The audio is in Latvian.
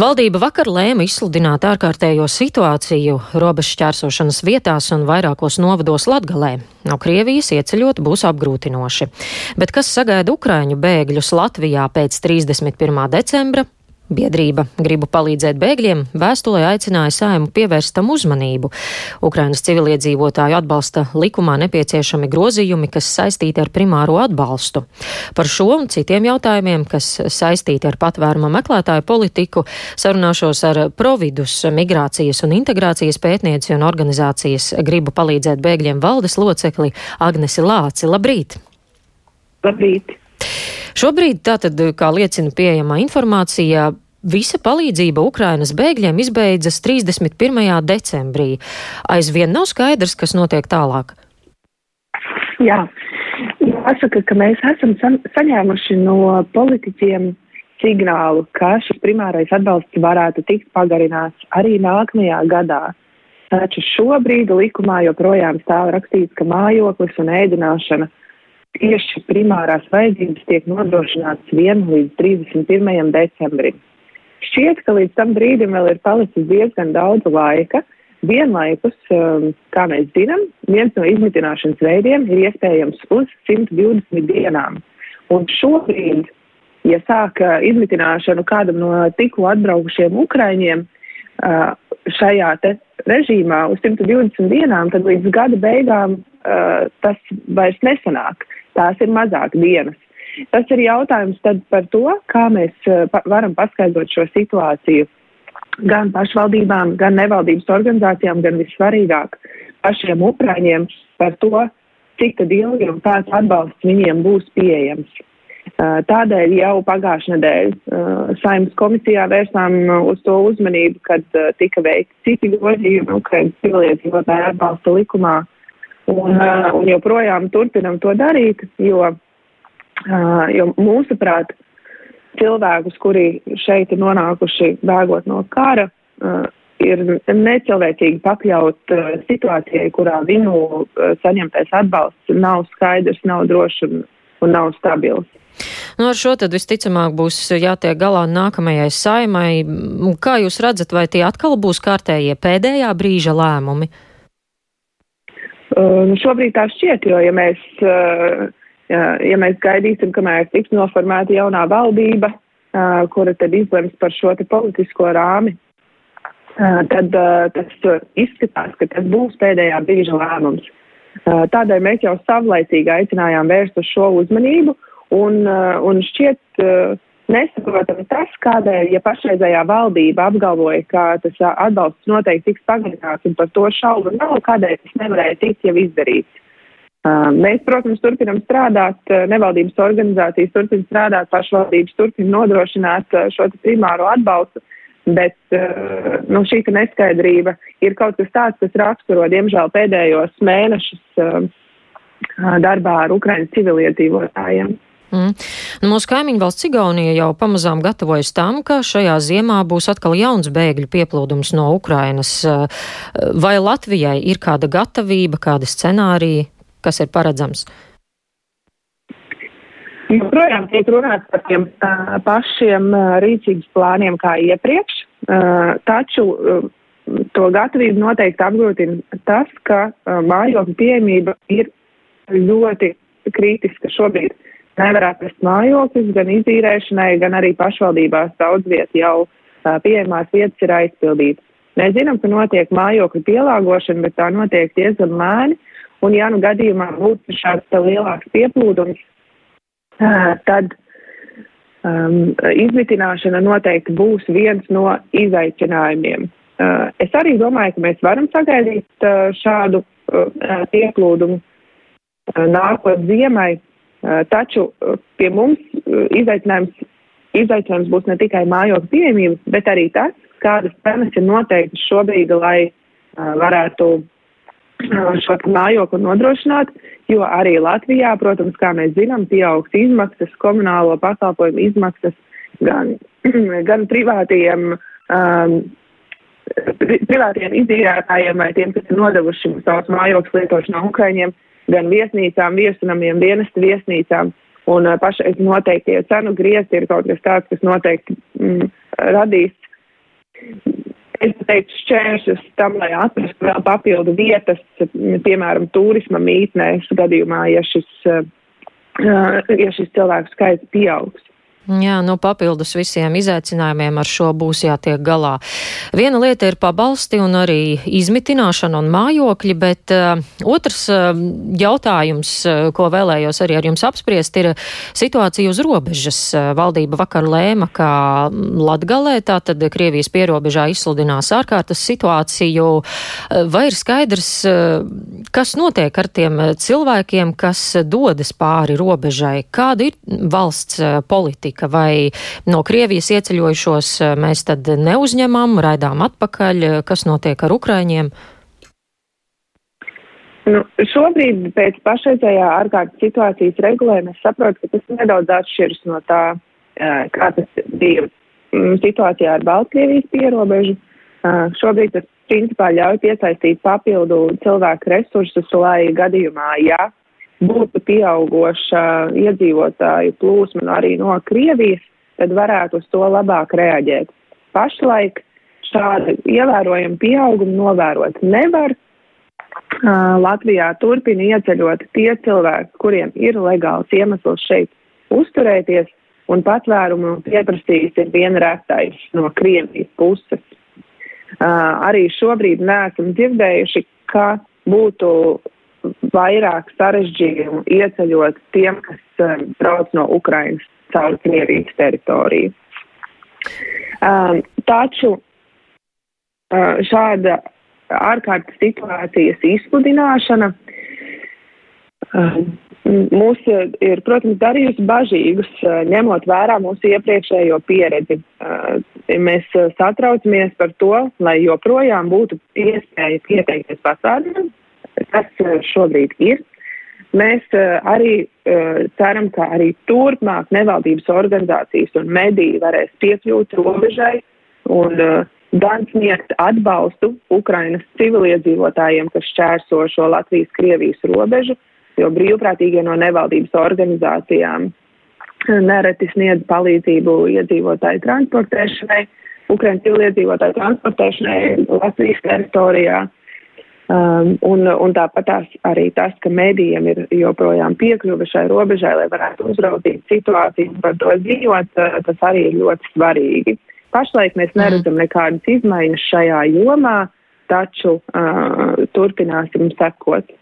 Valdība vakar lēma izsludināt ārkārtējo situāciju robežu šķērsošanas vietās un vairākos novados Latgalē. No Krievijas ieceļot būs apgrūtinoši. Bet kas sagaida Ukraiņu bēgļus Latvijā pēc 31. decembra? Biedrība gribu palīdzēt bēgļiem, vēstulē aicināja saimu pievērst tam uzmanību. Ukrainas civiliedzīvotāju atbalsta likumā nepieciešami grozījumi, kas saistīti ar primāro atbalstu. Par šo un citiem jautājumiem, kas saistīti ar patvēruma meklētāju politiku, sarunāšos ar Providus migrācijas un integrācijas pētnieci un organizācijas gribu palīdzēt bēgļiem valdes locekli Agnesi Lāci. Labrīt! Labrīt! Šobrīd, tātad, kā liecina pieejamā informācija, Visa palīdzība Ukrainas bēgļiem izbeidzas 31. decembrī. Aizvien nav skaidrs, kas notiek tālāk. Jā, jāsaka, ka mēs esam saņēmuši no politiķiem signālu, ka šis primārais atbalsts varētu tikt pagarināts arī nākamajā gadā. Taču šobrīd likumā joprojām stāv rakstīts, ka mājoklis un ēdināšana tieši primārās vajadzības tiek nodrošināts 1 līdz 31. decembrim. Šķiet, ka līdz tam brīdim vēl ir palicis diezgan daudz laika. Vienlaikus, um, kā mēs zinām, viens no izmitināšanas veidiem ir iespējams uz 120 dienām. Un šobrīd, ja sāk uh, izmitināšanu kādam no tikko atbraukušiem ukraiņiem uh, šajā režīmā uz 120 dienām, tad līdz gada beigām uh, tas vairs nesanāk tās ir mazāk dienas. Tas ir jautājums par to, kā mēs pa varam paskaidrot šo situāciju gan pašvaldībām, gan nevaldības organizācijām, gan vissvarīgāk pašiem upraņiem par to, cik ilgi un kāds atbalsts viņiem būs pieejams. Uh, tādēļ jau pagājušajā nedēļā uh, saimnes komisijā vērsām uz to uzmanību, kad tika veikti citi grozījumi Ukraiņas civiliedzīvotāju atbalsta likumā, uh, Un, un joprojām turpinam to darīt, jo, jo mūsuprāt, cilvēkus, kuri šeit ir nonākuši bēgot no kara, ir necilvēcīgi pakļaut situācijai, kurā viņu saņemtais atbalsts nav skaidrs, nav drošs un, un nav stabils. Nu, ar šo tad visticamāk būs jātiek galā nākamajai saimai. Kā jūs redzat, vai tie atkal būs kārtējie pēdējā brīža lēmumi? Uh, nu šobrīd tā šķiet, jo ja mēs, uh, ja mēs gaidīsim, kamēr tiks noformēta jaunā valdība, uh, kura tad izlems par šo politisko rāmi, tad tas izskatās, ka tas būs pēdējā brīža lēmums. Tādēļ mēs jau savlaicīgi aicinājām vērst uz šo uzmanību un, un šķiet, nesaprotam tas, kādēļ, ja pašreizējā valdība apgalvoja, ka tas atbalsts noteikti tiks pagarināts un par to šaubu nav, kādēļ tas nevarēja tikt jau izdarīts. Mēs, protams, turpinam strādāt, nevaldības organizācijas turpina strādāt, pašvaldības turpina nodrošināt šo primāro atbalstu, bet nu, šī neskaidrība ir kaut kas tāds, kas raksturo, diemžēl, pēdējos mēnešus darbā ar Ukraiņas civiliedzīvotājiem. Mm. Nu, mūsu kaimiņu valsts Igaunija jau pamazām gatavojas tam, ka šajā ziemā būs atkal jauns bēgļu pieplūdums no Ukrainas. Vai Latvijai ir kāda gatavība, kādi scenāriji, kas ir paredzams? Joprojām tiek runāts par tiem uh, pašiem uh, rīcības plāniem kā iepriekš, uh, taču uh, to gatavību noteikti apgrūtina tas, ka uh, mājokļu pieejamība ir ļoti kritiska šobrīd. Nevar atrast mājokļus gan izīrēšanai, gan arī pašvaldībās daudz vietu jau pieejamās vietas ir aizpildītas. Mēs zinām, ka notiek mājokļu pielāgošana, bet tā notiek diezgan lēni, un ja nu gadījumā būtu šāds lielāks pieplūdums, tad um, izmitināšana noteikti būs viens no izaicinājumiem. Uh, es arī domāju, ka mēs varam sagaidīt uh, šādu uh, pieplūdumu uh, nākot ziemai, taču eh, pie mums eh, izaicinājums, izaicinājums būs ne tikai mājokļu pieejamības, bet arī tas, kādas cenas ir noteiktas šobrīd, lai varētu šo mājokli nodrošināt, jo arī Latvijā, protams, kā mēs zinām, pieaugs izmaksas, komunālo pakalpojumu izmaksas gan, gan privātiem, um, privātiem izdzīrētājiem vai tiem, kas ir nodevuši savus mājokļus lietošanā Ukraiņiem, uh, gan viesnīcām, viesunamiem, dienesta viesnīcām. Un uh, pašreiz noteiktie cenu griezti ir kaut kas tāds, kas noteikti mm, radīs es teiktu, šķēršļus tam, lai atrastu vēl papildu vietas, piemēram, turisma mītnēs gadījumā, ja šis, ja šis cilvēku skaits pieaugs. Jā, nu papildus visiem izaicinājumiem ar šo būs jātiek galā. Viena lieta ir pabalsti un arī izmitināšana un mājokļi, bet uh, otrs uh, jautājums, uh, ko vēlējos arī ar jums apspriest, ir situācija uz robežas. Uh, valdība vakar lēma, ka Latgalē, tātad Krievijas pierobežā izsludinās ārkārtas situāciju. Uh, vai ir skaidrs, uh, kas notiek ar tiem cilvēkiem, kas dodas pāri robežai? Kāda ir valsts uh, politika? Politika, vai no Krievijas ieceļojušos eh, mēs tad neuzņemam, raidām atpakaļ, kas notiek ar Ukraiņiem? Nu, šobrīd pēc pašreizējā ārkārtas situācijas regulējuma es saprotu, ka tas nedaudz atšķiras no tā, eh, kā tas bija mm, situācijā ar Baltkrievijas pierobežu. Šobrīd tas principā ļauj piesaistīt papildu cilvēku resursus, lai gadījumā, ja būtu pieaugoša iedzīvotāju plūsma nu arī no Krievijas, tad varētu uz to labāk reaģēt. Pašlaik šādu ievērojumu pieaugumu novērot nevar. Latvijā turpina ieceļot tie cilvēki, kuriem ir legāls iemesls šeit uzturēties, un patvērumu pieprasījis ir viena retais no Krievijas puses. Arī šobrīd neesam dzirdējuši, ka būtu vairāk sarežģījumu ieceļot tiem, kas um, brauc no Ukrainas caur Krievijas teritoriju. Um, taču uh, šāda ārkārtas situācijas izsludināšana um, mūs ir, protams, darījusi bažīgus, uh, ņemot vērā mūsu iepriekšējo pieredzi. Uh, mēs uh, satraucamies par to, lai joprojām būtu iespēja pieteikties pasākumam, kas eh, šobrīd ir. Mēs uh, arī uh, ceram, ka arī turpmāk nevaldības organizācijas un mediji varēs piekļūt robežai un gan sniegt atbalstu Ukrainas civiliedzīvotājiem, kas šķērso šo Latvijas-Krievijas robežu, jo brīvprātīgie no nevaldības organizācijām nereti sniedz palīdzību iedzīvotāju transportēšanai, Ukrainas civiliedzīvotāju transportēšanai Latvijas teritorijā. Um, un, un tāpat tās, arī tas, ka mēdījiem ir joprojām piekļuve šai robežai, lai varētu uzraudzīt situāciju un par to ziņot, uh, tas arī ir ļoti svarīgi. Pašlaik mēs mm. neredzam nekādas izmaiņas šajā jomā, taču uh, turpināsim sekot